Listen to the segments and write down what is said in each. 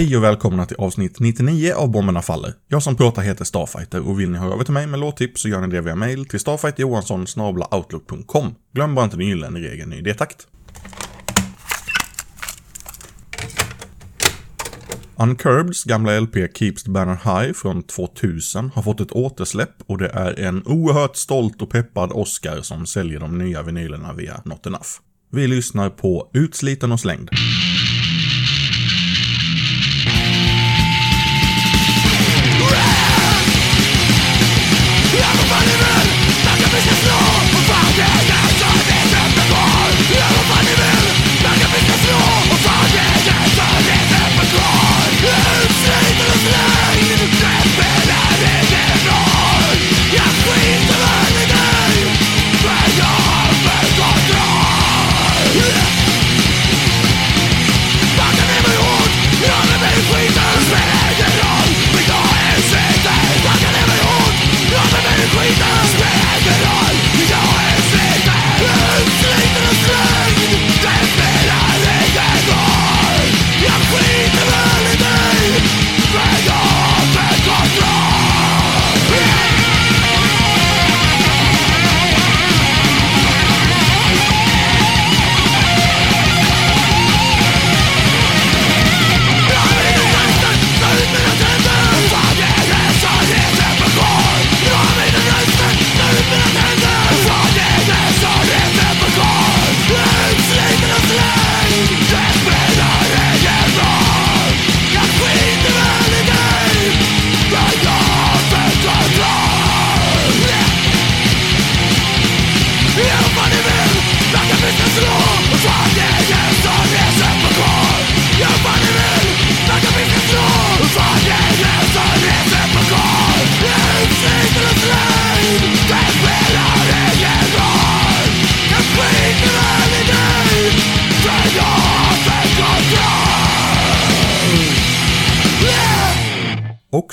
Hej och välkomna till avsnitt 99 av Bomberna Faller. Jag som pratar heter Starfighter och vill ni höra över till mig med låttips så gör ni det via mail till StarfighterJohansson.outlook.com. Glöm bara inte den gyllene regeln i idétakt. Uncurbeds gamla LP Keeps the Banner High från 2000 har fått ett återsläpp och det är en oerhört stolt och peppad Oscar som säljer de nya vinylerna via Not Enough. Vi lyssnar på Utsliten och slängd.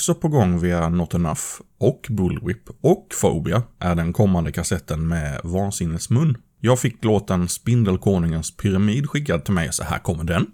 Också på gång via Not Enough och Bullwhip och Phobia är den kommande kassetten med Vansinnesmun. Jag fick låten Spindelkonungens pyramid skickad till mig, så här kommer den.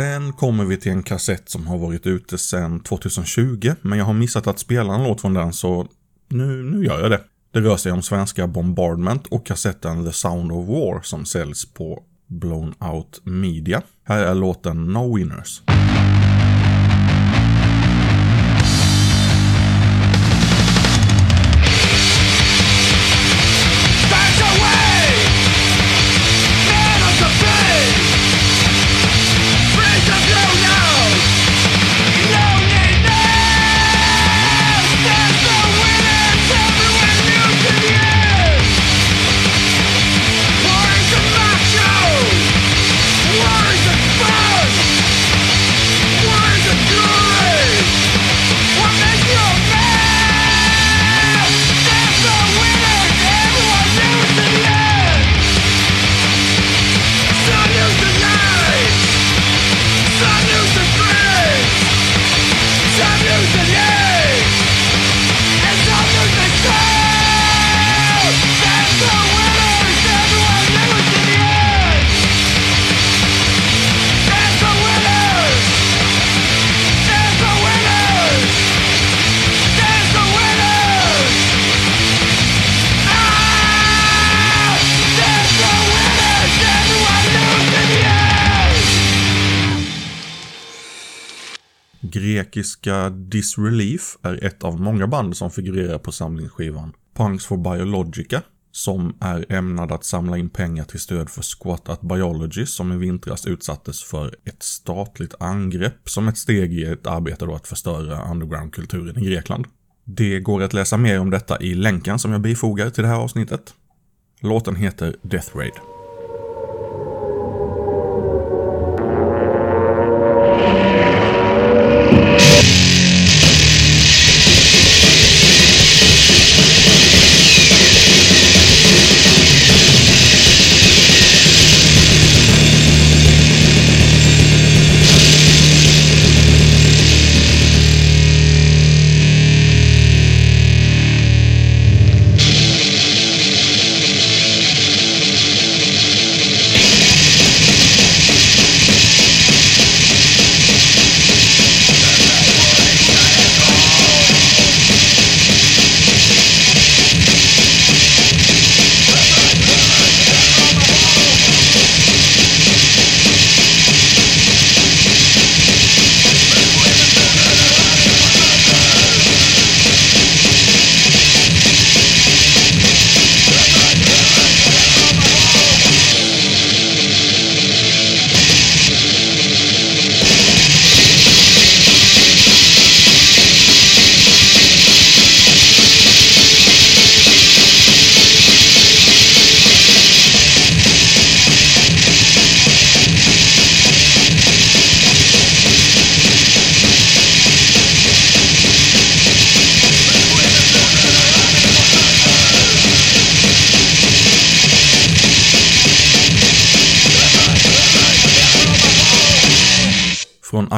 Sen kommer vi till en kassett som har varit ute sedan 2020, men jag har missat att spela en låt från den så nu, nu gör jag det. Det rör sig om svenska Bombardment och kassetten The Sound of War som säljs på Blown Out Media. Här är låten No Winners. Grekiska Disrelief är ett av många band som figurerar på samlingsskivan. Punks for Biologica, som är ämnad att samla in pengar till stöd för Squat at Biology som i vintras utsattes för ett statligt angrepp som ett steg i ett arbete då att förstöra undergroundkulturen i Grekland. Det går att läsa mer om detta i länken som jag bifogar till det här avsnittet. Låten heter Death Raid.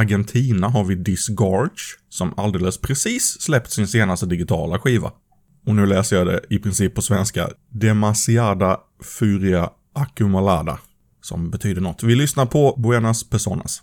Argentina har vi Disgorge, som alldeles precis släppt sin senaste digitala skiva. Och nu läser jag det i princip på svenska. Demasiada Furia Accumulada. Som betyder något. Vi lyssnar på Buenas Personas.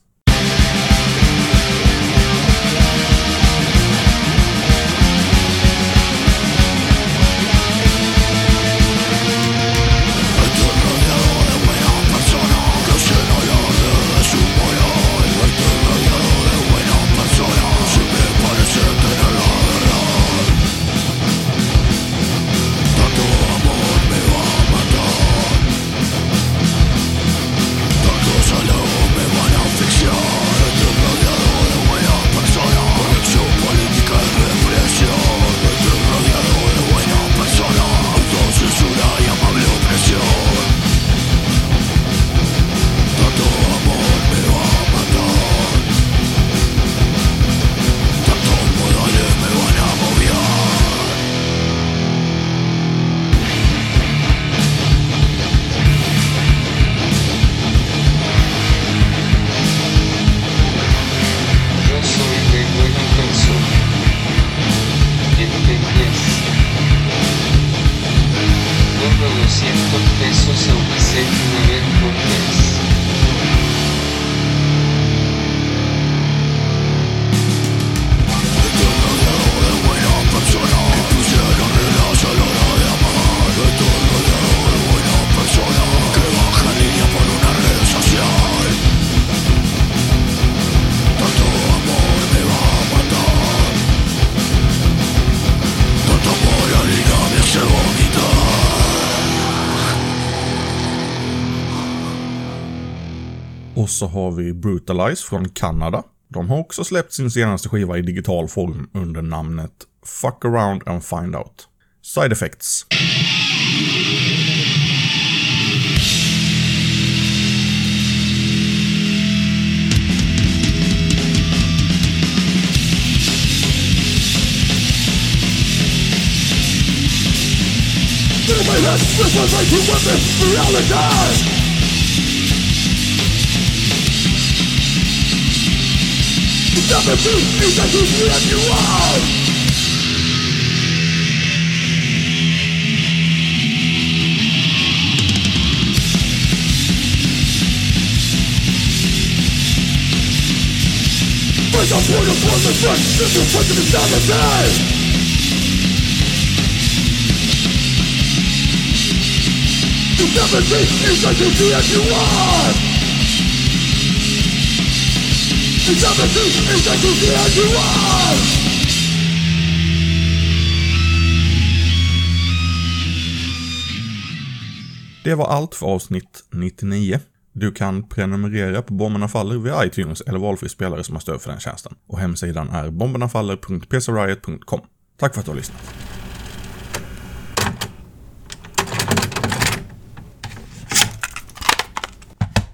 Och så har vi Brutalize från Kanada. De har också släppt sin senaste skiva i digital form under namnet Fuck around and find out. Side effects. Through my head, this was like two weapons, reality! Never do is that you let you out! Break up point of one, the front, this is what the insanity! You never see is that you see as you are! You is that you see as you are! Det var allt för avsnitt 99. Du kan prenumerera på Bomberna Faller via iTunes eller valfri spelare som har stöd för den tjänsten. Och hemsidan är bombernafaller.pcriot.com. Tack för att du har lyssnat.